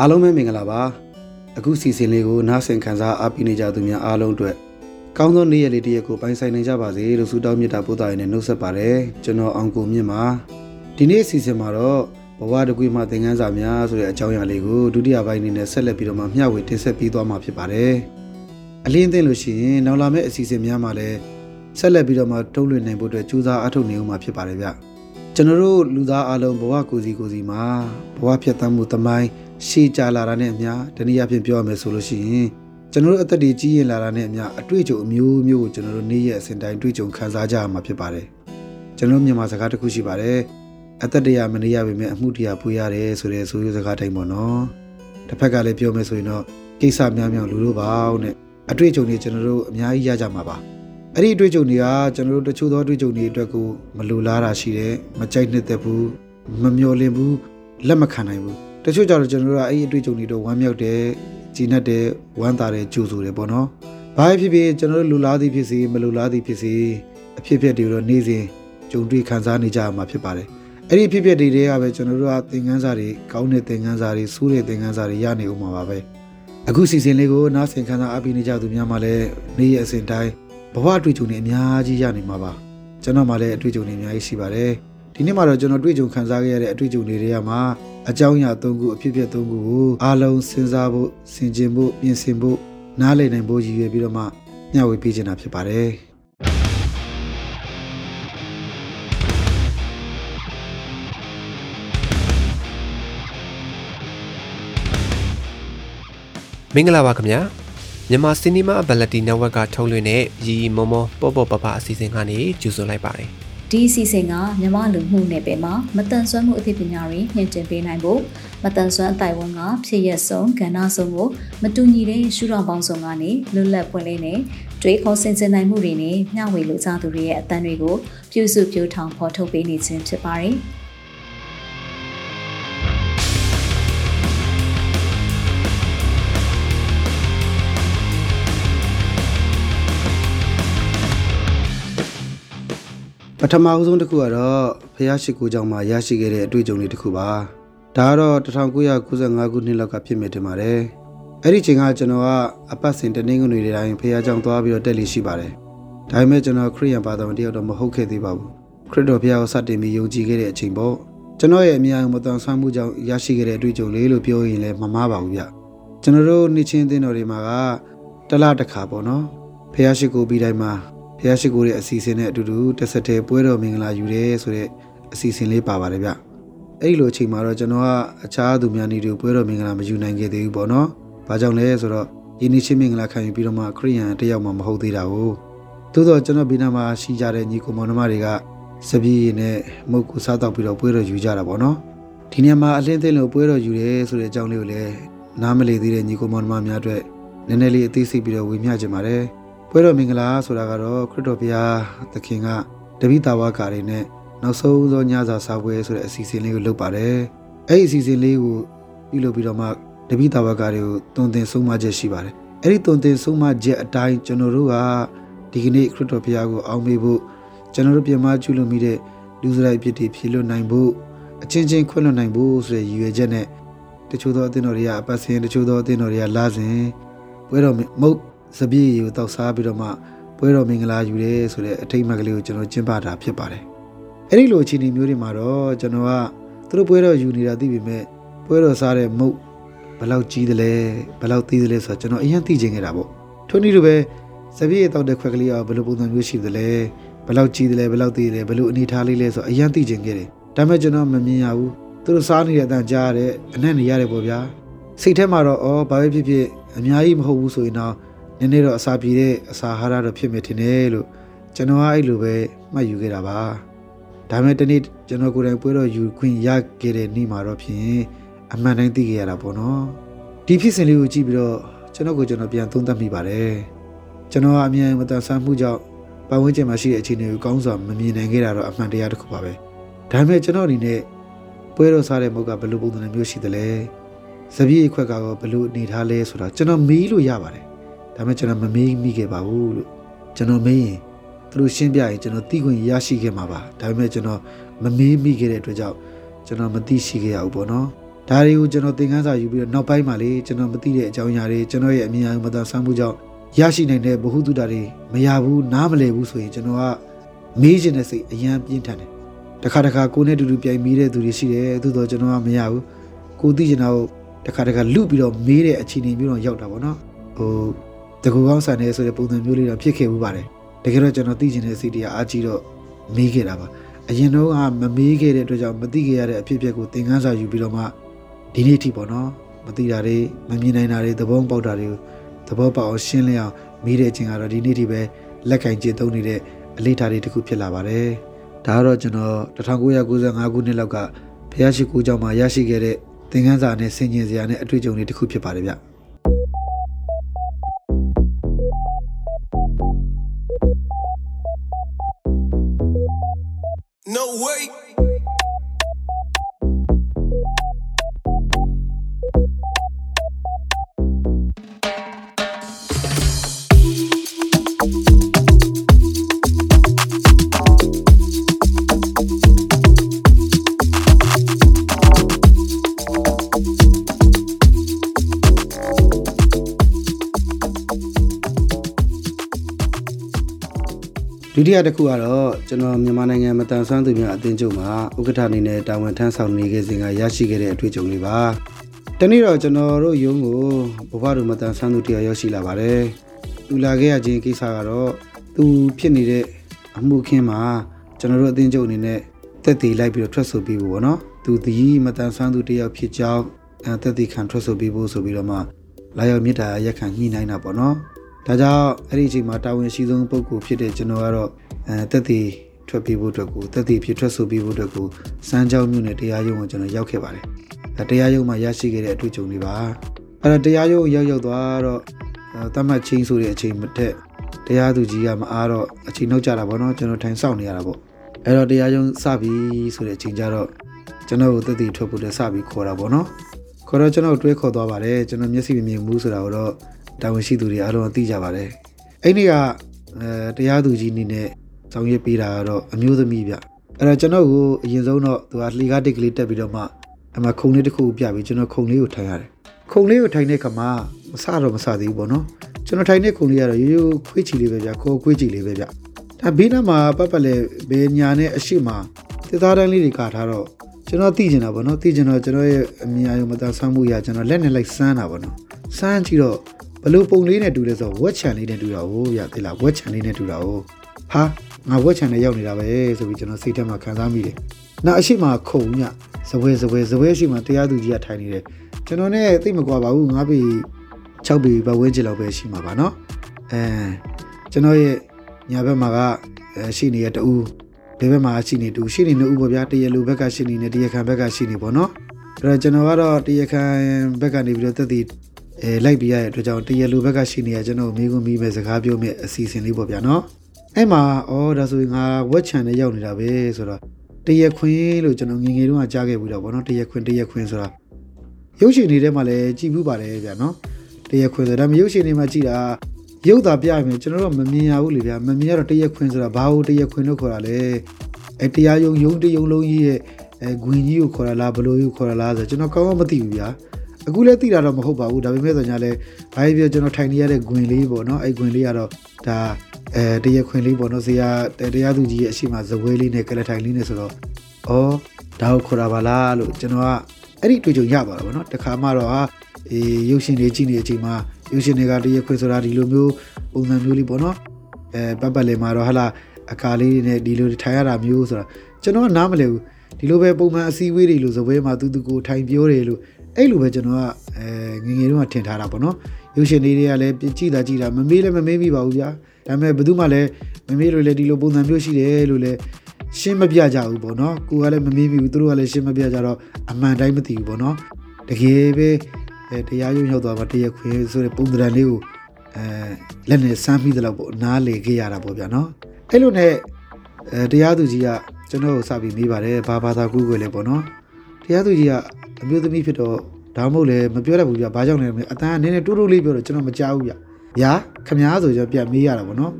အားလုံးပဲမင်္ဂလာပါအခုစီစဉ်လေးကိုနားဆင်ခံစားအားပေးနေကြသူများအားလုံးအတွက်ကောင်းသောနေ့ရက်လေးတစ်ရက်ကိုပိုင်ဆိုင်နိုင်ကြပါစေလို့ဆုတောင်းမေတ္တာပို့သရင်းနဲ့နှုတ်ဆက်ပါတယ်ကျွန်တော်အောင်ကိုမြင့်ပါဒီနေ့စီစဉ်မှာတော့ဘဝတကွေမှသင်ခန်းစာများဆိုတဲ့အကြောင်းအရာလေးကိုဒုတိယပိုင်းအနေနဲ့ဆက်လက်ပြီးတော့မှမျှဝေတင်ဆက်ပေးသွားမှာဖြစ်ပါတယ်အလင်းသိလို့ရှိရင်နောက်လာမယ့်အစီအစဉ်များမှာလည်းဆက်လက်ပြီးတော့မှတုံ့လွင်နိုင်ဖို့အတွက်ကြိုးစားအထောက်နေဦးမှာဖြစ်ပါတယ်ဗျကျွန်တော်တို့လူသားအလုံးဘဝကိုစီကိုစီမှာဘဝဖြတ်သန်းမှုတမိုင်း ရှေးကြလာတာနဲ့အမျှတနည်းအားဖြင့်ပြောရမယ်ဆိုလို့ရှိရင်ကျွန်တော်တို့အသက်တွေကြီးရင်လာတာနဲ့အမျှအတွေ့အကြုံအမျိုးမျိုးကိုကျွန်တော်တို့နေ့ရက်အစဉ်တိုင်းတွေ့ကြုံခံစားကြရမှာဖြစ်ပါတယ်ကျွန်တော်မြန်မာစကားတစ်ခုရှိပါတယ်အသက်တရာမနေရပေမဲ့အမှုတရာပွေးရတယ်ဆိုတဲ့ဆိုရစကားတိုင်းပေါ့နော်တစ်ဖက်ကလည်းပြောမယ်ဆိုရင်တော့ကိစ္စများများလူတို့ပါနဲ့အတွေ့အကြုံတွေကျွန်တော်တို့အများကြီးရကြမှာပါအဲ့ဒီအတွေ့အကြုံတွေကကျွန်တော်တို့တချို့သောအတွေ့အကြုံတွေအတွက်ကိုမလိုလားတာရှိတယ်မကြိုက်နှစ်သက်ဘူးမမျှော်လင့်ဘူးလက်မခံနိုင်ဘူး တချို့ကြတော့ကျွန်တော်တို့ကအဲ့ဒီအတွေ့အကြုံတွေတော့ဝမ်းမြောက်တယ်ကြည်နက်တယ်ဝမ်းသာတယ်ကြိုဆိုတယ်ပေါ့နော်ဘာဖြစ်ဖြစ်ကျွန်တော်တို့လူလားသည်ဖြစ်စေမလူလားသည်ဖြစ်စေအဖြစ်ဖြစ်တွေတော့နေ့စဉ်ကြုံတွေ့ခံစားနေကြရမှာဖြစ်ပါတယ်အဲ့ဒီဖြစ်ဖြစ်တွေတွေကပဲကျွန်တော်တို့ကသင်ခန်းစာတွေကောင်းတဲ့သင်ခန်းစာတွေဆိုးတဲ့သင်ခန်းစာတွေရနေဦးမှာပါပဲအခုစီစဉ်လေးကိုနားဆင်ခံစားအပိနေကြသူများမှလည်းနေ့ရက်အစဉ်တိုင်းဘဝအတွေ့အကြုံတွေအများကြီးရနေမှာပါကျွန်တော်မှလည်းအတွေ့အကြုံတွေအများကြီးရှိပါတယ်ဒီနေ့မှာတော့ကျွန်တော်တွေ့ကြုံခံစားခဲ့ရတဲ့အတွေ့အကြုံတွေတွေကမှ အကြောင်းအရာ၃ခုအဖြစ်အပျက်၃ခုကိုအားလုံးစဉ်းစားဖို့ဆင်ခြင်ဖို့ပြင်ဆင်ဖို့နားလည်နိုင်ဖို့ရည်ရွယ်ပြီးတော့မှမျှဝေပေးချင်တာဖြစ်ပါတယ်။မင်္ဂလာပါခင်ဗျာမြန်မာစီနီမာအဘလတီနယ်ဝက်ကထုတ်လွှင့်တဲ့ရီရီမောမောပေါ့ပေါ့ပပအစီအစဉ်ကနေကြိုဆိုလိုက်ပါတယ် ဒီအစီအစဉ်ကမြမလူမှုနယ်ပယ်မှာမတန်ဆွမ်းမှုအသိပညာတွေညှင့်တင်ပေးနိုင်ဖို့မတန်ဆွမ်းအတိုင်းဝန်ကဖြစ်ရက်ဆုံးကဏ္ဍဆုံးကိုမတူညီတဲ့ရှုထောင့်ပေါင်းစုံကနေလွတ်လပ်ပွင့်လင်းတဲ့တွေးခေါ်ဆင်ခြင်နိုင်မှုတွေနဲ့မျှဝေလိုချသူတွေရဲ့အသံတွေကိုပြုစုပြောထောင်ဖော်ထုတ်ပေးနေခြင်းဖြစ်ပါတယ်။ ပထမအဦးဆုံးတစ်ခုကတော့ဖះရှိခိုးကြောင့်မှရရှိခဲ့တဲ့အတွေ့အကြုံလေးတစ်ခုပါဒါကတော့1995ခုနှစ်လောက်ကဖြစ်မိတင်ပါတယ်အဲ့ဒီချိန်ကကျွန်တော်ကအပတ်စဉ်တနင်္ဂနွေတွေတိုင်းဖះကြောင့်သွားပြီးတော့တက်လီရှိပါတယ်ဒါပေမဲ့ကျွန်တော်ခရစ်ယာန်ဘာသာဝင်တယောက်တော့မဟုတ်ခဲ့သေးပါဘူးခရစ်တော်ဖះကိုစတင်ပြီးယုံကြည်ခဲ့တဲ့အချိန်ပေါ့ကျွန်တော်ရဲ့အများအမတန်ဆွမ်းမှုကြောင့်ရရှိခဲ့တဲ့အတွေ့အကြုံလေးလို့ပြောရင်လည်းမမှားပါဘူးဗျကျွန်တော်တို့နေ့ချင်းအသင်းတော်တွေမှာကတလတစ်ခါပေါ့နော်ဖះရှိခိုးပြီးတိုင်းမှာ ဖះရှိခိုးတဲ့အစီအစဉ်နဲ့အတူတူတက်ဆက်တဲ့ပွဲတော်မင်္ဂလာယူတယ်ဆိုတဲ့အစီအစဉ်လေးပါပါတယ်ဗျအဲ့ဒီလိုအချိန်မှာတော့ကျွန်တော်ကအခြားသူများနေတူပွဲတော်မင်္ဂလာမယူနိုင်ခဲ့သေးဘူးပေါ့နော်။ဘာကြောင့်လဲဆိုတော့ယင်းနေ့ချင်းမင်္ဂလာခံယူပြီးတော့မှခရိယန်တယောက်မှမဟုတ်သေးတာကိုသို့တော့ကျွန်တော်ဘီနာမှာရှိကြတဲ့ညီကိုမောင်နှမတွေကစပီးနဲ့မုတ်ကိုစားတော့ပြီးတော့ပွဲတော်ယူကြတာပေါ့နော်။ဒီနေရာမှာအလင်းသိလို့ပွဲတော်ယူတယ်ဆိုတဲ့အကြောင်းလေးကိုလည်းနားမလည်သေးတဲ့ညီကိုမောင်နှမများအတွက်နည်းနည်းလေးအသေးစိတ်ပြီးတော့ဝေမျှချင်ပါတယ်။ ပွဲတော်မင်္ဂလာဆိုတာကတော့ခရစ်တော်ဘုရားသခင်ကတပိတာဝါကာတွေနဲ့နောက်ဆုံးသောညစာစားပွဲဆိုတဲ့အစီအစဉ်လေးကိုလုပ်ပါတယ်။အဲ့ဒီအစီအစဉ်လေးကိုပြုလုပ်ပြီးတော့မှတပိတာဝါကာတွေကိုတုံသင်ဆုံးမချက်ရှိပါတယ်။အဲ့ဒီတုံသင်ဆုံးမချက်အတိုင်းကျွန်တော်တို့ကဒီကနေ့ခရစ်တော်ဘုရားကိုအောင်းမေဖို့ကျွန်တော်တို့ပြမကျူးလွန်မိတဲ့လူစရိုက်ဖြစ်တည်ဖြေလွတ်နိုင်ဖို့အချင်းချင်းခွင့်လွတ်နိုင်ဖို့ဆိုတဲ့ရည်ရွယ်ချက်နဲ့တချို့သောအသင်းတော်တွေကအပတ်စဉ်တချို့သောအသင်းတော်တွေကလာစဉ်ပွဲတော်မုတ် စပြည့်ကိုတောက်စားပြီးတော့မှပွဲတော်မင်္ဂလာယူရဲဆိုတဲ့အထိတ်အမှတ်ကလေးကိုကျွန်တော်ကျင်းပတာဖြစ်ပါတယ်။အဲ့ဒီလိုအခြေအနေမျိုးတွေမှာတော့ကျွန်တော်ကသူတို့ပွဲတော်ယူနေတာသိပေမဲ့ပွဲတော်စားတဲ့မုတ်ဘယ်လောက်ကြီးသလဲဘယ်လောက်သေးသလဲဆိုတော့ကျွန်တော်အရင်သိချင်ခဲ့တာပေါ့။ထို့နည်းလိုပဲစပြည့်တောက်တဲ့ခွက်ကလေးကဘယ်လိုပုံစံမျိုးရှိသလဲဘယ်လောက်ကြီးသလဲဘယ်လောက်သေးသလဲဘယ်လိုအနေထားလေးလဲဆိုတော့အရင်သိချင်ခဲ့တယ်။ဒါပေမဲ့ကျွန်တော်မမြင်ရဘူး။သူတို့စားနေတဲ့အတန်ကြားရတဲ့အနက်နေရတယ်ပေါ့ဗျာ။စိတ်ထဲမှာတော့အော်ဘာပဲဖြစ်ဖြစ်အများကြီးမဟုတ်ဘူးဆိုရင်တော့ နည်းနည်းတော့အစာပြေတဲ့အစာဟာရတော့ဖြစ်မယ်ထင်တယ်လို့ကျွန်တော်ကအဲ့လိုပဲမှတ်ယူခဲ့တာပါဒါပေမဲ့တနေ့ကျွန်တော်ကိုယ်တိုင်ပွဲတော့ယူခွင့်ရခဲ့တဲ့နေ့မှာတော့ဖြင့်အမှန်တိုင်းသိခဲ့ရတာပေါ့နော်ဒီဖြစ်စဉ်လေးကိုကြည့်ပြီးတော့ကျွန်တော်ကိုကျွန်တော်ပြန်သုံးသပ်မိပါတယ်ကျွန်တော်ကအမြန်မတန်ဆန်းမှုကြောင့်ပတ်ဝန်းကျင်မှာရှိတဲ့အခြေအနေကိုကောင်းစွာမမြင်နိုင်ခဲ့တာတော့အမှန်တရားတစ်ခုပါပဲဒါပေမဲ့ကျွန်တော်အနေနဲ့ပွဲတော်စားတဲ့မုတ်ကဘယ်လိုပုံစံမျိုးရှိသလဲစပီးအခွက်ကရောဘယ်လိုအနေထားလဲဆိုတာကျွန်တော်မေးလို့ရပါတယ် ဒါပေမဲ့ကျွန်တော်မမေးမိခဲ့ပါဘူးလို့ကျွန်တော်မေးရင်သူတို့ရှင်းပြရင်ကျွန်တော်သိခွင့်ရရှိခဲ့မှာပါဒါပေမဲ့ကျွန်တော်မမေးမိခဲ့တဲ့အတွက်ကြောင့်ကျွန်တော်မသိရှိခဲ့ရဘူးပေါ့နော်ဒါတွေကိုကျွန်တော်သင်ခန်းစာယူပြီးတော့နောက်ပိုင်းမှာလေကျွန်တော်မသိတဲ့အကြောင်းအရာတွေကျွန်တော်ရဲ့အမြင်အရမသာဆန်းမှုကြောင့်ရရှိနိုင်တဲ့ဗဟုသုတတွေမရဘူးနားမလည်ဘူးဆိုရင်ကျွန်တော်ကမေးချင်တဲ့စိတ်အယံပြင်းထန်တယ်တခါတခါကိုယ်နဲ့တူတူပြိုင်မေးတဲ့သူတွေရှိတယ်သို့တော့ကျွန်တော်ကမရဘူးကိုသိချင်တာကိုတခါတခါလူပြီးတော့မေးတဲ့အခြေအနေမျိုးတော့ရောက်တာပေါ့နော်ဟို တကူကောင်းဆန်နေဆိုတဲ့ပုံစံမျိုးလေးတော့ဖြစ်ခဲ့မှုပါတယ်တကယ်တော့ကျွန်တော်သိချင်တဲ့စိတ်တရားအားကြီးတော့မေးခဲ့တာပါအရင်တော့ကမမေးခဲ့တဲ့အတွက်ကြောင့်မသိခဲ့ရတဲ့အဖြစ်အပျက်ကိုသင်ခန်းစာယူပြီးတော့မှဒီနေ့ထိပေါ့နော်မသိတာတွေမမြင်နိုင်တာတွေသဘောပေါက်တာတွေကိုသဘောပေါက်အောင်ရှင်းလင်းအောင်မေးတဲ့အချိန်ကတော့ဒီနေ့ထိပဲလက်ကင်ကျင့်သုံးနေတဲ့အလေးထားတွေတစ်ခုဖြစ်လာပါတယ်ဒါကတော့ကျွန်တော်1995ခုနှစ်လောက်ကဖျားရှိခိုးကြောင့်မှရရှိခဲ့တဲ့သင်ခန်းစာနဲ့ဆင်ခြင်စရာနဲ့အတွေ့အကြုံတွေတစ်ခုဖြစ်ပါတယ်ဗျ wait. တိယတစ်ခုကတော့ကျွန်တော်မြန်မာနိုင်ငံမတန်ဆွမ်းသူများအသင်းချုပ်မှာဥက္ကဋ္ဌအနေနဲ့တာဝန်ထမ်းဆောင်နေခဲ့စဉ်ကရရှိခဲ့တဲ့အတွေ့အကြုံလေးပါ။တနေ့တော့ကျွန်တော်တို့ရုံးကိုဘဝတို့မတန်ဆွမ်းသူတရားရောက်ရှိလာပါတယ်။သူလာခဲ့ရခြင်းကိစ္စကတော့သူဖြစ်နေတဲ့အမှုခင်းမှာကျွန်တော်တို့အသင်းချုပ်အနေနဲ့တက်တည်လိုက်ပြီးတော့ထွက်ဆိုပြီးဖို့ပေါ့နော်။သူဒီမတန်ဆွမ်းသူတရားဖြစ်ကြောင်းအဲတက်တည်ခံထွက်ဆိုပြီးဖို့ဆိုပြီးတော့မှလာရောက်မြစ်တာရက်ခံညှိနှိုင်းတာပေါ့နော်။ ဒါကြောင့်အဲ့ဒီအချိန်မှာတာဝန်ရှိဆုံးပုဂ္ဂိုလ်ဖြစ်တဲ့ကျွန်တော်ကတော့အဲတက်တည်ထွက်ပြေးဖို့အတွက်ကိုတက်တည်ဖြစ်ထွက်ဆိုပြီးဖို့အတွက်ကိုစမ်းကြောင်းမြို့နယ်တရားရုံးကိုကျွန်တော်ရောက်ခဲ့ပါတယ်။ဒါတရားရုံးမှာရရှိခဲ့တဲ့အတွေ့အကြုံတွေပါ။အဲ့ဒါတရားရုံးရောက်ရောက်သွားတော့တတ်မှတ်ချင်းဆိုတဲ့အချိန်မထက်တရားသူကြီးကမအားတော့အချိန်နောက်ကျတာပေါ့နော်ကျွန်တော်ထိုင်စောင့်နေရတာပေါ့။အဲ့တော့တရားရုံးစပြီဆိုတဲ့အချိန်ကျတော့ကျွန်တော်ကိုတက်တည်ထွက်ဖို့လည်းစပြီးခေါ်တာပေါ့နော်။ခေါ်တော့ကျွန်တော်တွဲခေါ်သွားပါတယ်ကျွန်တော်မျက်စိမမြင်ဘူးဆိုတာကိုတော့ တာဝန်ရှိသူတွေအားလုံးသိကြပါတယ်အဲ့ဒီကအဲတရားသူကြီးနေနဲ့ဆောင်ရွက်ပေးတာကတော့အမျိုးသမီးဗျအဲ့တော့ကျွန်တော်ကိုအရင်ဆုံးတော့သူကလှေကားတစ်ကလေးတက်ပြီးတော့မှအမခုံလေးတစ်ခုပြပြီးကျွန်တော်ခုံလေးကိုထိုင်ရတယ်ခုံလေးကိုထိုင်တဲ့ခါမှာမစတော့မစသေးဘူးပေါ့နော်ကျွန်တော်ထိုင်တဲ့ခုံလေးကတော့ရိုးရိုးခွေးချီလေးပဲဗျခေါ်ခွေးချီလေးပဲဗျဒါဘေးနားမှာပတ်ပတ်လဲဘယ်ညာနဲ့အရှိမသသားတန်းလေးတွေကာထားတော့ကျွန်တော်သိကျင်တာပေါ့နော်သိကျင်တော့ကျွန်တော်ရဲ့အမြင်အယုံမသာဆမ်းမှုရကျွန်တော်လက်နဲ့လိုက်စမ်းတာပေါ့နော်စမ်းကြည့်တော့ဘ လို့ပုံလေးနဲ့တူလဲဆိုဝက်ချန်လေးနဲ့တူတာဟုတ်ရသိလားဝက်ချန်လေးနဲ့တူတာဟုတ်ဟာငါဝက်ချန်နဲ့ရောက်နေတာပဲဆိုပြီးကျွန်တော်စိတ်ထဲမှာခံစားမိတယ်နောက်အရှိမခုံညဇပွဲဇပွဲဇပွဲရှိမှတရားသူကြီးကထိုင်နေတယ်ကျွန်တော်နဲ့သိမကွာပါဘူးငါပြီ6ပြီဘဝင်းချီလောက်ပဲရှိမှာပါเนาะအဲကျွန်တော်ရဲ့ညာဘက်မှာကရှိနေရတူဒီဘက်မှာရှိနေတူရှိနေနှစ်ဦးပေါ့ဗျာတရလူဘက်ကရှိနေနေတရခံဘက်ကရှိနေပေါ့နော်အဲ့တော့ကျွန်တော်ကတော့တရခံဘက်ကနေပြီးတော့တက်တည် အဲလိုက်ပြရတဲ့အတွက်ကြောင့်တရလူဘက်ကရှိနေရကျွန်တော်မိကုမိမဲ့စကားပြောမဲ့အစီအစဉ်လေးပေါ့ဗျာနော်အဲ့မှာအော်ဒါဆိုရင်ငါဝက်ချန်နဲ့ရောက်နေတာပဲဆိုတော့တရခွင်းလို့ကျွန်တော်ငငယ်တုန်းကကြားခဲ့ဘူးတော့ဗောနော်တရခွင်းတရခွင်းဆိုတာရုပ်ရှင်တွေထဲမှာလည်းကြည်ဘူးပါတယ်ဗျာနော်တရခွင်းဆိုဒါမှရုပ်ရှင်တွေမှာကြည်တာရုပ်သာပြရမယ်ကျွန်တော်တို့မမြင်ရဘူးလေဗျာမမြင်ရတော့တရခွင်းဆိုတာဘာလို့တရခွင်းလို့ခေါ်တာလဲအဲတရားယုံယုံတယုံလုံးကြီးရဲ့အဲဂွင်ကြီးကိုခေါ်ရလားဘလို့ကြီးကိုခေါ်ရလားဆိုကျွန်တော်ကောင်းကောင်းမသိဘူးဗျာ အခုလည်းသိတာတော့မဟုတ်ပါဘူးဒါပေမဲ့ဆိုညာလဲဘာဖြစ်ဖြစ်ကျွန်တော်ထိုင်နေရတဲ့ဂွင်လေးပေါ့နော်အဲ့ဂွင်လေးကတော့ဒါအဲတရခွင်လေးပေါ့နော်ဇေယတရားသူကြီးရဲ့အရှိမဇဝဲလေးနဲ့ကလထိုင်လေးနဲ့ဆိုတော့ဩဒါကိုခေါ်တာပါလားလို့ကျွန်တော်ကအဲ့ဒီတွေ့ကြုံရသွားတာပေါ့နော်တခါမှတော့ဟာအေးရုပ်ရှင်တွေကြည့်နေတဲ့အချိန်မှာရုပ်ရှင်တွေကတရခွင်ဆိုတာဒီလိုမျိုးပုံစံမျိုးလေးပေါ့နော်အဲပတ်ပတ်လေးမှာတော့ဟလာအခါလေးနဲ့ဒီလိုထိုင်ရတာမျိုးဆိုတော့ကျွန်တော်ကနားမလည်ဘူးဒီလိုပဲပုံမှန်အစည်းအဝေးတွေလို့ဇပွဲမှာတူတူကိုထိုင်ပြောတယ်လို့ အဲ့လိုပဲကျွန်တော်ကအဲငငယ်တုန်းကထင်ထားတာပေါ့နော်ရုပ်ရှင်လေးတွေကလည်းကြည့်တာကြည့်တာမမေးလည်းမမေးမိပါဘူးဗျာဒါပေမဲ့ဘယ်သူမှလည်းမမေးလို့လည်းဒီလိုပုံစံမျိုးရှိတယ်လို့လည်းရှင်းမပြကြဘူးပေါ့နော်ကိုကလည်းမမေးမိဘူးသူတို့ကလည်းရှင်းမပြကြတော့အမှန်တိုင်းမသိဘူးပေါ့နော်တကယ်ပဲအဲတရားရုံရောက်သွားမှတရားခွေဆိုတဲ့ပုံစံလေးကိုအဲလက်နဲ့စမ်းပြီးတော့ပေါ့နားလေခဲ့ရတာပေါ့ဗျာနော်အဲ့လိုနဲ့အဲတရားသူကြီးကကျွန်တော်ကိုစပြီးမေးပါတယ်ဘာဘာသာကူးကွယ်လဲပေါ့နော်တရားသူကြီးက အမျိုးသမီးဖြစ်တော့ဒါမှမဟုတ်လည်းမပြောတတ်ဘူးဗျဘာကြောင့်လဲအတန်းကနည်းနည်းတိုးတိုးလေးပြောတော့ကျွန်တော်မကြောက်ဘူးဗျညာခမားဆိုကျွန်တော်ပြန်မေးရတာပေါ့နော်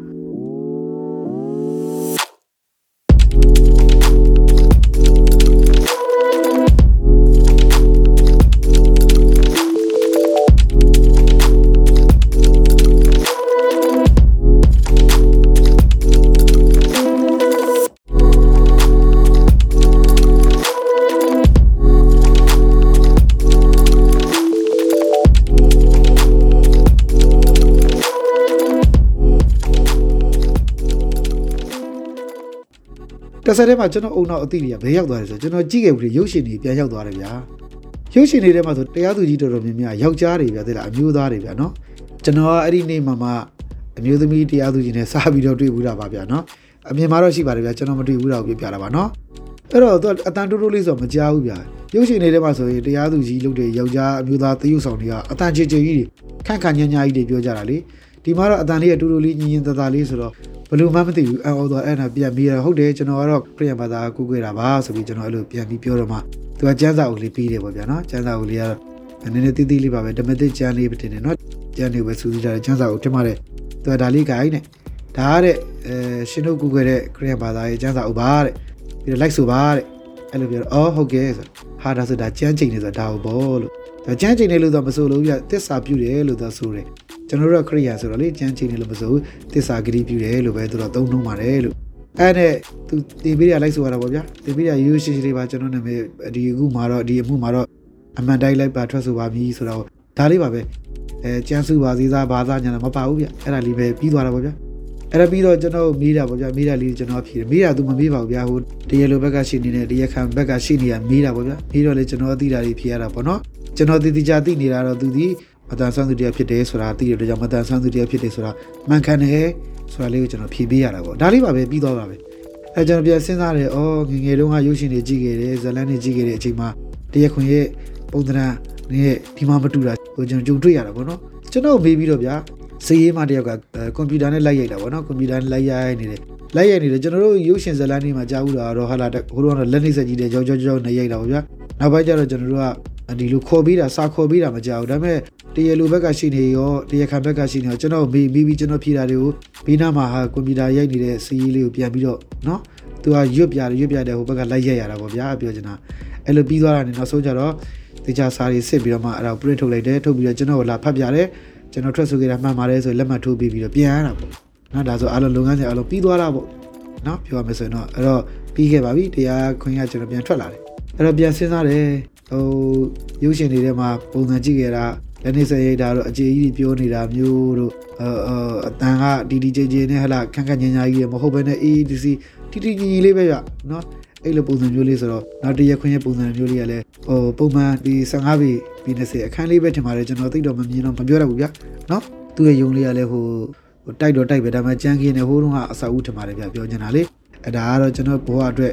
တစ်ဆက်တည်းမှာကျွန်တော်အုံနောက်အသည့်တွေကဘယ်ရောက်သွားလဲဆိုတော့ကျွန်တော်ကြည့်ခဲ့ပြီးရုပ်ရှင်တွေပြန်ရောက်သွားတယ်ဗျာရုပ်ရှင်တွေထဲမှာဆိုတရားသူကြီးတော်တော်များများယောက်ျားတွေဗျာသိလားအမျိုးသားတွေဗျာနော်ကျွန်တော်ကအဲ့ဒီနေ့မှာမှအမျိုးသမီးတရားသူကြီးနဲ့စားပြီးတော့တွေ့ဘူးတာပါဗျာနော်အမြင်မှာတော့ရှိပါတယ်ဗျာကျွန်တော်မတွေ့ဘူးတာကိုပြပြတာပါနော်အဲ့တော့သူကအတန်တိုးတိုးလေးဆိုတော့မကြားဘူးဗျာရုပ်ရှင်တွေထဲမှာဆိုရင်တရားသူကြီးလုပ်တဲ့ယောက်ျားအမျိုးသားသရုပ်ဆောင်တွေကအတန်ချေချေကြီးတွေခန့်ခန့်ညာညာကြီးတွေပြောကြတာလေဒီမှာတော့အတန်လေးကတူတူလေးညင်ညင်တသာလေးဆိုတော့ ဘယ်လို့မှမသိဘူးအော်တော့အဲ့ဒါပြန်ပြီးရဟုတ်တယ်ကျွန်တော်ကတော့ခရီးဘာသာကူးခွေတာပါဆိုပြီးကျွန်တော်အဲ့လိုပြန်ပြီးပြောတော့မှသူကကျန်းစာအုပ်လေးပြီးတယ်ပေါ့ဗျာနော်ကျန်းစာအုပ်လေးကတော့နည်းနည်းတိတိလေးပါပဲဓမ္မတိကျန်းလေးပဲတင်တယ်နော်ကျန်းလေးပဲစူးစီးထားတယ်ကျန်းစာအုပ်တင်ပါတယ်သူကဒါလေးကိုင်းနဲ့ဒါကတဲ့အဲရှင်တို့ကူးခွေတဲ့ခရီးဘာသာရဲ့ကျန်းစာအုပ်ပါတဲ့ပြီးတော့ like ဆိုပါတဲ့အဲ့လိုပြောတော့အော်ဟုတ်ကဲ့ဆိုဟာဒါဆိုဒါကျန်းချိန်နေဆိုဒါဟုတ်ဘောလို့ဒါကျန်းချိန်နေလို့တော့မဆိုလို့ပြသစ္စာပြုတယ်လို့သာဆိုတယ် ကျွန်တော်တို့ကခရိယာဆိုတော့လေကျန်းချိန်နေလို့မဆိုဘူးသစ္စာဂတိပြုတယ်လို့ပဲသူတို့သုံးနှုံးပါတယ်လို့အဲ့နဲ့သူတေပေးရလိုက်ဆိုရတာပေါ့ဗျာတေပေးရရိုးရိုးရှင်းရှင်းလေးပါကျွန်တော်နာမည်ဒီအခုမှာတော့ဒီအမှုမှာတော့အမှန်တိုင်းလိုက်ပါထွက်ဆိုပါပြီဆိုတော့ဒါလေးပါပဲအဲကျန်းစုပါစည်းစားဘာသာညာမပါဘူးဗျအဲ့ဒါလေးပဲပြီးသွားတာပေါ့ဗျာအဲ့ဒါပြီးတော့ကျွန်တော်မေးတာပေါ့ဗျာမေးတာလေးကျွန်တော်ဖြေတယ်မေးတာ तू မမေးပါဘူးဗျာဟိုတရားလိုဘက်ကရှိနေတဲ့တရားခံဘက်ကရှိနေတာမေးတာပေါ့ဗျာမေးတော့လေကျွန်တော်သိတာတွေဖြေရတာပေါ့နော်ကျွန်တော်တည်တည်ကြသိနေတာတော့သူဒီ မတန်ဆန်းသူတရားဖြစ်တယ်ဆိုတာသိတဲ့အတွက်ကြောင့်မတန်ဆန်းသူတရားဖြစ်တယ်ဆိုတာမှန်ကန်တယ်ဆိုတာလေးကိုကျွန်တော်ဖြေပေးရတာပေါ့ဒါလေးပါပဲပြီးသွားပါပဲအဲကျွန်တော်ပြန်စဉ်းစားတယ်အော်ငငယ်တုန်းကရုပ်ရှင်တွေကြည့်ခဲ့တယ်ဇလန်းတွေကြည့်ခဲ့တဲ့အချိန်မှာတရားခွင်ရဲ့ပုံသဏ္ဍာန်နဲ့ဒီမှာမတူတာကိုကျွန်တော်ကြုံတွေ့ရတာပေါ့နော်ကျွန်တော်မေးပြီးတော့ဗျာစည်ရေးမတယောက်ကကွန်ပျူတာနဲ့လိုက်ရိုက်တာပေါ့နော်ကွန်ပျူတာနဲ့လိုက်ရိုက်နေတယ်လိုက်ရိုက်နေတယ်ကျွန်တော်တို့ရုပ်ရှင်ဇာတ်လမ်းတွေမှာကြားဘူးတာတော့ဟာလာဟိုတော့လက်နှိပ်ဆက်ကြီးတဲ့ကြောက်ကြောက်ကြောက်နဲ့ရိုက်တာပေါ့ဗျာနောက်ပိုင်းကျတော့ကျွန်တော်တို့က ဒီလိုခေါ်ပြီးတာစာခေါ်ပြီးတာမကြောက်ဘူးဒါပေမဲ့တရားလိုဘက်ကရှိနေရောတရားခံဘက်ကရှိနေရောကျွန်တော်မေးပြီးပြီးကျွန်တော်ဖြေတာတွေကိုဘီနာမှာဟာကွန်ပျူတာရိုက်နေတဲ့စီးရေးလေးကိုပြန်ပြီးတော့နော်သူကရွတ်ပြတယ်ရွတ်ပြတယ်ဟိုဘက်ကလိုက်ရိုက်ရတာပေါ့ဗျာပြောချင်တာအဲ့လိုပြီးသွားတာနေနောက်ဆုံးကျတော့တေချာစာတွေစစ်ပြီးတော့မှအဲ့ဒါ print ထုတ်လိုက်တယ်ထုတ်ပြီးတော့ကျွန်တော်ကိုလာဖတ်ပြတယ်ကျွန်တော်ထွက်ဆိုခဲ့တာမှန်ပါတယ်ဆိုလက်မှတ်ထိုးပြီးပြီးတော့ပြန်ရတာပေါ့နော်ဒါဆိုအားလုံးလုပ်ငန်းစဉ်အားလုံးပြီးသွားတာပေါ့နော်ပြောရမယ်ဆိုရင်တော့အဲ့တော့ပြီးခဲ့ပါပြီတရားခွင့်ရကျွန်တော်ပြန်ထွက်လာတယ်အဲ့တော့ပြန်စဉ်းစားတယ် ဟိုရုပ်ရှင်တွေထဲမှာပုံစံကြည့်ခဲ့တာလက်နေစရိတ်တာတို့အခြေကြီးပြောနေတာမျိုးတို့အအတန်ကဒီဒီဂျေဂျေနဲ့ဟလာခန့်ခန့်ညာညာကြီးမဟုတ်ဘဲနဲ့ AEDC တီတီညီညီလေးပဲရနော်အဲ့လိုပုံစံမျိုးလေးဆိုတော့နောက်တရက်ခွင့်ရပုံစံမျိုးလေးကလည်းဟိုပုံမှန်ဒီ15ပေပြီး20အခန်းလေးပဲထင်ပါတယ်ကျွန်တော်သိတော့မမြင်တော့မပြောတတ်ဘူးဗျာနော်သူ့ရဲ့ယုံလေးကလည်းဟိုဟိုတိုက်တော့တိုက်ပဲဒါပေမဲ့ကြမ်းခင်းနေဟိုးတုန်းကအဆောက်အဦထင်ပါတယ်ဗျာပြောချင်တာလေအဲဒါကတော့ကျွန်တော်ဘဝအတွက်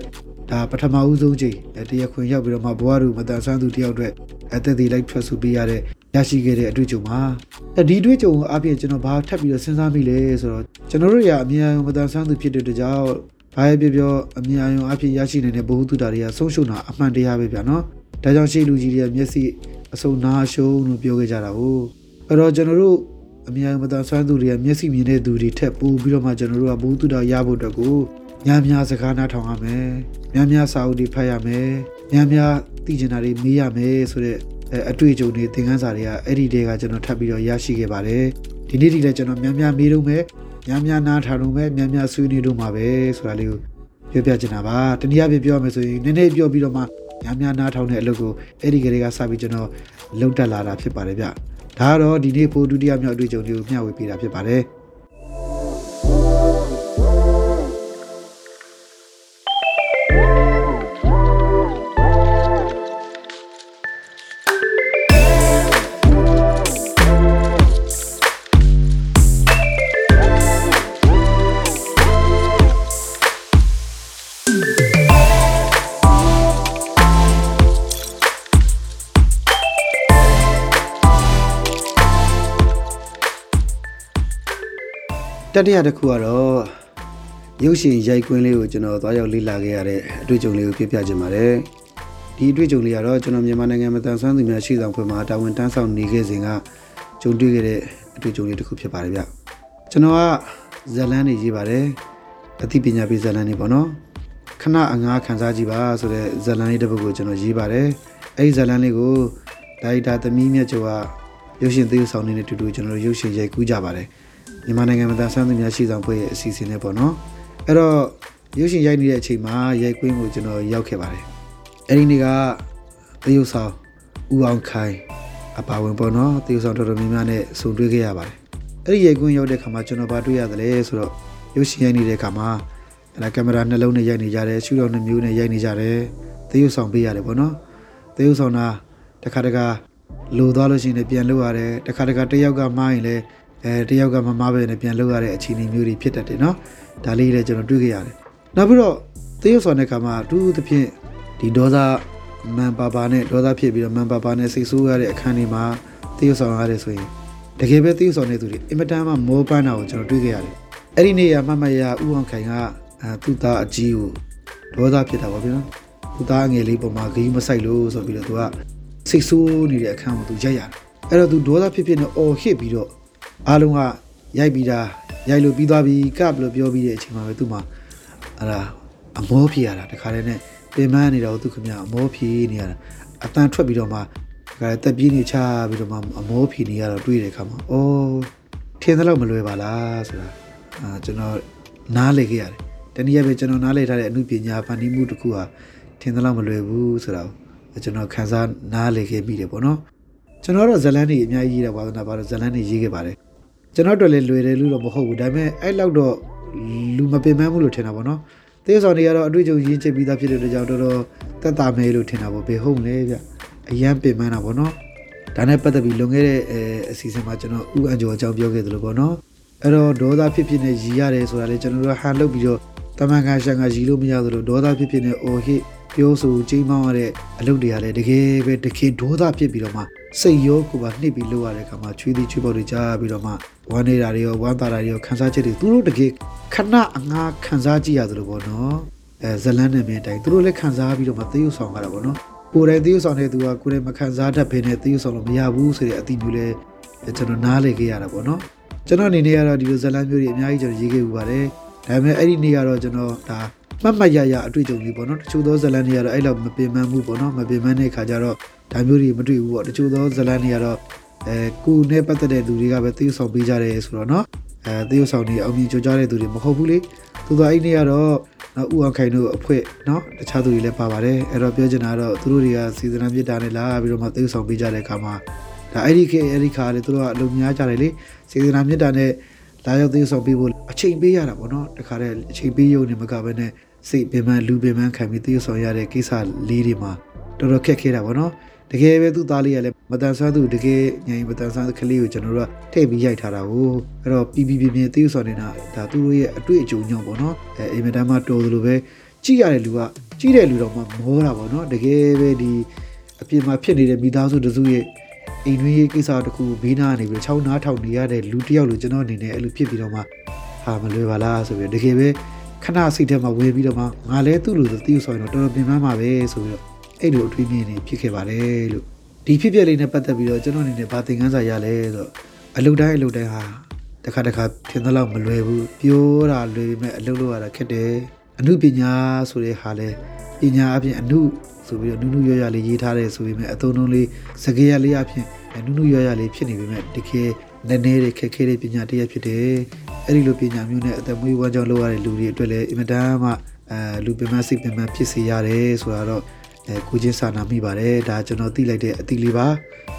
ဒါပထမဦးဆုံးချိန်တရက်ခွင့်ရောက်ပြီးတော့မှဘဝတို့မတန်ဆန်းသူတယောက်အတွက်အသက်သေးလိုက်ထွက်ဆိုပေးရတဲ့ရရှိခဲ့တဲ့အတွေ့အကြုံပါအဲဒီအတွေ့အကြုံကိုအပြင်ကျွန်တော်ဘာထပ်ပြီးတော့စဉ်းစားမိလဲဆိုတော့ကျွန်တော်တို့ရအမြန်မတန်ဆန်းသူဖြစ်တဲ့တကြောင်ဘာပဲပြောပြောအမြင်အယုံအဖြစ်ရရှိနေတဲ့ဘ ഹു တုတာတွေကဆုံးရှုံးတာအမှန်တရားပဲဗျာနော်ဒါကြောင့်ရှေ့လူကြီးတွေကမျက်စိအစုံနာရှုံးလို့ပြောခဲ့ကြတာကိုအဲ့တော့ကျွန်တော်တို့အမြင်အယုံမတန်ဆွမ်းသူတွေကမျက်စိမြင်တဲ့သူတွေထက်ပိုပြီးတော့မှကျွန်တော်တို့ကဘ ഹു တုတာရဖို့အတွက်ကို များများစကားနားထောင်ရမယ်များများစာအုပ်တွေဖတ်ရမယ်များများသိချင်တာတွေမေးရမယ်ဆိုတော့အတွေ့အကြုံတွေသင်ခန်းစာတွေကအဲ့ဒီတည်းကကျွန်တော်ထပ်ပြီးတော့ရရှိခဲ့ပါတယ်ဒီနေ့ဒီလည်းကျွန်တော်များများမေးတော့မယ်များများနားထားတော့မယ်များများဆွေးနွေးတော့မှာပဲဆိုတာလေးကိုပြောပြချင်တာပါတနည်းအားဖြင့်ပြောရမယ်ဆိုရင်နည်းနည်းပြောပြီးတော့မှများများနားထောင်တဲ့အလုပ်ကိုအဲ့ဒီကလေးကစပြီးကျွန်တော်လုပ်တက်လာတာဖြစ်ပါတယ်ဗျဒါကတော့ဒီနေ့ဖို့ဒုတိယမြောက်အတွေ့အကြုံလေးကိုမျှဝေပေးတာဖြစ်ပါတယ် တတိယတစ်ခုကတော့ရုပ်ရှင်ရိုက်ကွင်းလေးကိုကျွန်တော်သွားရောက်လေ့လာခဲ့ရတဲ့အတွေ့အကြုံလေးကိုပြပြချင်ပါတယ်ဒီအတွေ့အကြုံလေးကတော့ကျွန်တော်မြန်မာနိုင်ငံမတန်ဆွမ်းသူများရှိဆောင်ဖွဲ့မှာတာဝန်တန်းဆောင်နေခဲ့စဉ်ကကြုံတွေ့ခဲ့တဲ့အတွေ့အကြုံလေးတစ်ခုဖြစ်ပါတယ်ဗျကျွန်တော်ကဇလန်းနေရေးပါတယ်အသိပညာပေးဇလန်းနေပေါ့နော်ခဏအငားခန်းစားကြည့်ပါဆိုတဲ့ဇလန်းလေးတစ်ပုဒ်ကိုကျွန်တော်ရေးပါတယ်အဲဒီဇလန်းလေးကိုဒါရိုက်တာသမီးမြတ်ကျော်ကရုပ်ရှင်သရုပ်ဆောင်နေတဲ့တူတူကျွန်တော်တို့ရုပ်ရှင်ရိုက်ကူးကြပါတယ် မြန်မာနိုင်ငံမှာသာဆန်းသူများရှိဆောင်ဖွဲ့ရဲ့အစီအစဉ်နဲ့ပေါ့နော်အဲ့တော့ရုပ်ရှင်ရိုက်နေတဲ့အချိန်မှာရိုက်ကွင်းကိုကျွန်တော်ရောက်ခဲ့ပါတယ်အဲ့ဒီနေ့ကသရုပ်ဆောင်ဦးအောင်ခိုင်အပါဝင်ပေါ့နော်သရုပ်ဆောင်တော်တော်များများနဲ့ဆုံတွေ့ခဲ့ရပါတယ်အဲ့ဒီရိုက်ကွင်းရောက်တဲ့ခါမှာကျွန်တော်ဘာတွေ့ရသလဲဆိုတော့ရုပ်ရှင်ရိုက်နေတဲ့ခါမှာအဲ့ဒါကင်မရာနှလုံးနဲ့ရိုက်နေကြတယ်ရှူတော်နှမျိုးနဲ့ရိုက်နေကြတယ်သရုပ်ဆောင်ပေးရတယ်ပေါ့နော်သရုပ်ဆောင်တာတစ်ခါတခါလိုသွားလို့ရှိရင်လည်းပြန်လုပ်ရတယ်တစ်ခါတခါတစ်ယောက်ကမှားရင်လည်း အဲတစ်ယောက်ကမမှားပဲနဲ့ပြန်လုပ်ရတဲ့အခြေအနေမျိုးတွေဖြစ်တတ်တယ်နော်ဒါလေးလည်းကျွန်တော်တွေ့ခဲ့ရတယ်နောက်ပြီးတော့သရုပ်ဆောင်တဲ့ခါမှာအထူးသဖြင့်ဒီဒေါသမန်ပါပါနဲ့ဒေါသဖြစ်ပြီးတော့မန်ပါပါနဲ့စိတ်ဆိုးရတဲ့အခန်းတွေမှာသရုပ်ဆောင်ရတယ်ဆိုရင်တကယ်ပဲသရုပ်ဆောင်တဲ့သူတွေအင်မတန်မှမောပန်းတာကိုကျွန်တော်တွေ့ခဲ့ရတယ်အဲ့ဒီနေ့ရမမရဥအောင်ခိုင်ကအဲသူ့သားအကြီးကိုဒေါသဖြစ်တာပါဗျာသူ့သားငယ်လေးပေါ်မှာဂီးမဆိုင်လို့ဆိုပြီးတော့သူကစိတ်ဆိုးနေတဲ့အခန်းကိုသူရိုက်ရတယ်အဲ့တော့သူဒေါသဖြစ်ဖြစ်နဲ့အော်ဟစ်ပြီးတော့ အားလုံးကရိုက်ပြီးတာရိုက်လို့ပြီးသွားပြီကပ်လို့ပြောပြီးတဲ့အချိန်မှာပဲသူ့မှာအဲ့ဒါအမောဖြစ်ရတာတခါတည်းနဲ့ပင်မနေတော့သူခင်ဗျအမောဖြစ်နေရတာအတန်ထွက်ပြီးတော့မှတခါတည်းတက်ပြေးနေချပြီးတော့မှအမောဖြစ်နေရတော့တွေ့တဲ့အခါမှာအော်ထင်သလောက်မလွယ်ပါလားဆိုတာအာကျွန်တော်နားလေခဲ့ရတယ်တနည်းအားဖြင့်ကျွန်တော်နားလေထားတဲ့အမှုပညာဖန်တီးမှုတစ်ခုဟာထင်သလောက်မလွယ်ဘူးဆိုတာကိုကျွန်တော်ခန်းစားနားလေခဲ့ပြီးတယ်ပေါ့နော်ကျွန်တော်တော့ဇလန်းတွေအများကြီးရေးတာပါတော့ပါတော့ဇလန်းတွေရေးခဲ့ပါတယ် ကျွန်တော်တို့လည်းလွယ်တယ်လို့တော့မဟုတ်ဘူးဒါပေမဲ့အဲ့လောက်တော့လူမပင်ပန်းဘူးလို့ထင်တာပေါ့နော်သေဆောင်တွေကတော့အတွေ့အကြုံရင်းချပြီးသားဖြစ်တဲ့အတွက်ကြောင့်တော်တော်တက်တာမယ်လို့ထင်တာပေါ့ဘယ်ဟုတ်လဲဗျအရန်ပင်ပန်းတာပေါ့နော်ဒါနဲ့ပတ်သက်ပြီးလွန်ခဲ့တဲ့အဲအစီအစဉ်မှာကျွန်တော်ဥအန်ကျော်အကြောင်းပြောခဲ့သလိုပေါ့နော်အဲ့တော့ဒေါသဖြစ်ဖြစ်နဲ့ရည်ရတယ်ဆိုတာလေကျွန်တော်တို့ဟန်လုပ်ပြီးတော့တမန်ကန်ရှန်ကရည်လို့မရသလိုဒေါသဖြစ်ဖြစ်နဲ့အော်ဟစ် ပြောဆိုချိန်မောင်းရတဲ့အလုပ်တွေကလည်းတကယ်ပဲတကယ်ဒေါသဖြစ်ပြီးတော့မှစိတ်ရောကိုယ်ပါနှိပ်ပြီးလုပ်ရတဲ့အခါမှာချွေးသည်ချွေးပေါက်တွေကြားပြီးတော့မှဝမ်းနေတာတွေရောဝမ်းသာတာတွေရောခံစားချက်တွေသူတို့တကယ်ခဏအငါခံစားကြည့်ရသလိုပေါ့နော်အဲဇလန်းနဲ့မြင်တိုင်းသူတို့လည်းခံစားပြီးတော့မှသရုပ်ဆောင်ရတာပေါ့နော်ကိုယ်တိုင်သရုပ်ဆောင်တဲ့သူကကိုယ်တိုင်မခံစားတတ်ဘဲနဲ့သရုပ်ဆောင်လို့မရဘူးဆိုတဲ့အသည့်မျိုးလဲကျွန်တော်နားလည်ခဲ့ရတာပေါ့နော်ကျွန်တော်အနေနဲ့ကတော့ဒီလိုဇလန်းမျိုးတွေအများကြီးကျွန်တော်ရေးခဲ့ဥပါတယ်ဒါပေမဲ့အဲ့ဒီနေ့ကတော့ကျွန်တော်ဒါ မှတ်မှတ်ရရအတွေ့အကြုံကြီးပေါ့နော်တချို့သောဇလန်းတွေကတော့အဲ့လောက်မပင်ပန်းဘူးပေါ့နော်မပင်ပန်းတဲ့ခါကျတော့ဒါမျိုးတွေမတွေ့ဘူးပေါ့တချို့သောဇလန်းတွေကတော့အဲကိုယ်နဲ့ပတ်သက်တဲ့သူတွေကပဲသရုပ်ဆောင်ပေးကြတယ်ဆိုတော့နော်အဲသရုပ်ဆောင်တွေအောင်မြင်ကြကြတဲ့သူတွေမဟုတ်ဘူးလေသူတို့အဲ့ဒီနေ့ကတော့နော်ဥအောင်ခိုင်တို့အဖွဲ့နော်တခြားသူတွေလည်းပါပါတယ်အဲ့တော့ပြောချင်တာကတော့သူတို့တွေကစီဇနာမြစ်တာနဲ့လာပြီးတော့မှသရုပ်ဆောင်ပေးကြတဲ့အခါမှာဒါအဲ့ဒီခေတ်အဲ့ဒီခါလေသူတို့ကအလုံးများကြတယ်လေစီဇနာမြစ်တာနဲ့လာရောက်သရုပ်ဆောင်ပေးဖို့အချိန်ပေးရတာပေါ့နော်တခါတည်းအချိန်ပေးရုံနဲ့မကဘဲနဲ့ စိတ်ပင်ပန်းလူပင်ပန်းခံပြီးသရုပ်ဆောင်ရတဲ့ကိစ္စလေးတွေမှာတော်တော်ခက်ခဲတာပေါ့နော်တကယ်ပဲသူ့သားလေးကလည်းမတန်ဆွမ်းသူတကယ်ညင်မတန်ဆွမ်းကလေးကိုကျွန်တော်တို့ကထည့်ပြီးရိုက်ထားတာကိုအဲ့တော့ပြီးပြီးပြင်းပြင်းသရုပ်ဆောင်နေတာဒါသူတို့ရဲ့အတွေ့အကြုံညောင်းပေါ့နော်အဲအိမ်မတန်းမှာတော်သလိုပဲကြည့်ရတဲ့လူကကြည့်တဲ့လူတော့မှမောတာပေါ့နော်တကယ်ပဲဒီအပြင်မှာဖြစ်နေတဲ့မိသားစုတစုရဲ့အိမ်တွင်းရေးကိစ္စတခုဘေးနားနေပြီးချောင်းနားထောင်နေရတဲ့လူတစ်ယောက်လိုကျွန်တော်အနေနဲ့အဲ့လိုဖြစ်ပြီးတော့မှဟာမလွယ်ပါလားဆိုပြီးတကယ်ပဲ ခဏစိတ်ထဲမှာဝင်ပြီးတော့မှငါလဲသူ့လူဆိုသိရဆိုရင်တော့တော်တော်ပြင်ပန်းမှာပဲဆိုပြီးတော့အဲ့လိုအထွေးမြင်နေဖြစ်ခဲ့ပါတယ်လို့ဒီဖြစ်ပျက်လေးနဲ့ပတ်သက်ပြီးတော့ကျွန်တော်အနေနဲ့ဗာသင်ခန်းစာရလဲဆိုတော့အလုပ်တိုင်းအလုပ်တိုင်းဟာတခါတခါထင်သလောက်မလွယ်ဘူးပြောတာလွယ်ပေမဲ့အလုပ်လုပ်ရတာခက်တယ်အမှုပညာဆိုတဲ့ဟာလဲပညာအပြင်အမှုဆိုပြီးတော့နုနုရရလေးရေးထားတယ်ဆိုပေမဲ့အသုံးလုံးလေးစကားရလေးအပြင်နုနုရရလေးဖြစ်နေပေမဲ့တကယ်နည်းနည်းလေးခက်ခဲတဲ့ပညာတစ်ရပ်ဖြစ်တယ် အဲ့ဒီလိုပညာမျိုးနဲ့အသက်မွေးဝမ်းကြောင်းလုပ်ရတဲ့လူတွေအတွက်လည်းအင်မတန်မှအဲလူပင်မစိတ်ပင်မဖြစ်စေရတယ်ဆိုတာတော့အဲကိုချင်းစာနာမိပါတယ်ဒါကျွန်တော်သိလိုက်တဲ့အသီးလေးပါ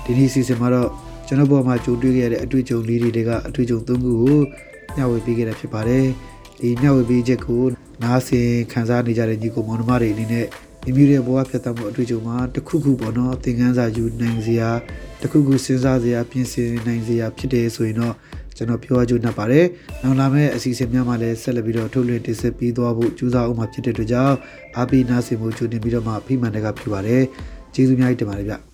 ဒီနေ့စီစဉ်မှာတော့ကျွန်တော်ဘောမှာကြိုတွေ့ခဲ့ရတဲ့အတွေ့အကြုံလေးတွေကအတွေ့အကြုံသုံးခုကိုညှဝေပေးခဲ့တာဖြစ်ပါတယ်ဒီညှဝေပေးချက်ကိုနားဆင်ခံစားနေကြတဲ့ညီကိုမောင်နှမတွေအနေနဲ့မိမိရဲ့ဘဝဖြတ်သန်းမှုအတွေ့အကြုံမှာတစ်ခုခုပေါ့နော်သင်ခန်းစာယူနိုင်စရာတစ်ခုခုစဉ်းစားစရာပြင်ဆင်နိုင်စရာဖြစ်တယ်ဆိုရင်တော့ ကျွန်တော်ပြောအကျိုးနှပ်ပါတယ်။နောက်လာမယ့်အစီအစဉ်များမှာလည်းဆက်လက်ပြီးတော့ထုတ်လွှင့်တင်ဆက်ပြီးသွားဖို့ကြိုးစားအောင်မှာဖြစ်တဲ့အတွက်ကြောင့်အားပေးနားဆင်မှုကြိုတင်ပြီးတော့မှဖိမှန်တဲ့ကဖြစ်ပါတယ်။ကျေးဇူးများကြီးတင်ပါတယ်ဗျ။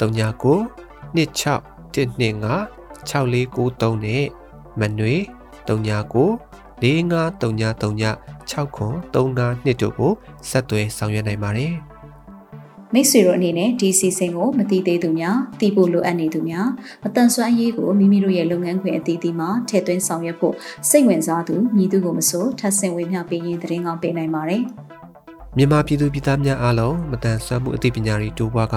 39 26 125 6493နဲ့မနွေ39 453939 6ခွန်35တို့ကိုဆက်သွယ်ဆောင်ရွက်နိုင်ပါတယ်။မိတ်ဆွေတို့အနေနဲ့ဒီစီစဉ်ကိုမတိသေးသူများသိဖို့လိုအပ်နေသူများမတန်ဆွမ်းအရေးကိုမိမိတို့ရဲ့လုပ်ငန်းခွင်အသီးသီးမှာထည့်သွင်းဆောင်ရွက်ဖို့စိတ်ဝင်စားသူမြည်သူကိုမဆိုထပ်ဆင့်ဝေမျှပေးရင်သတင်းကောင်းပေးနိုင်ပါတယ်။မြန်မာပြည်သူပြည်သားများအားလုံးမတန်ဆွမ်းမှုအသိပညာတွေတိုးပွားက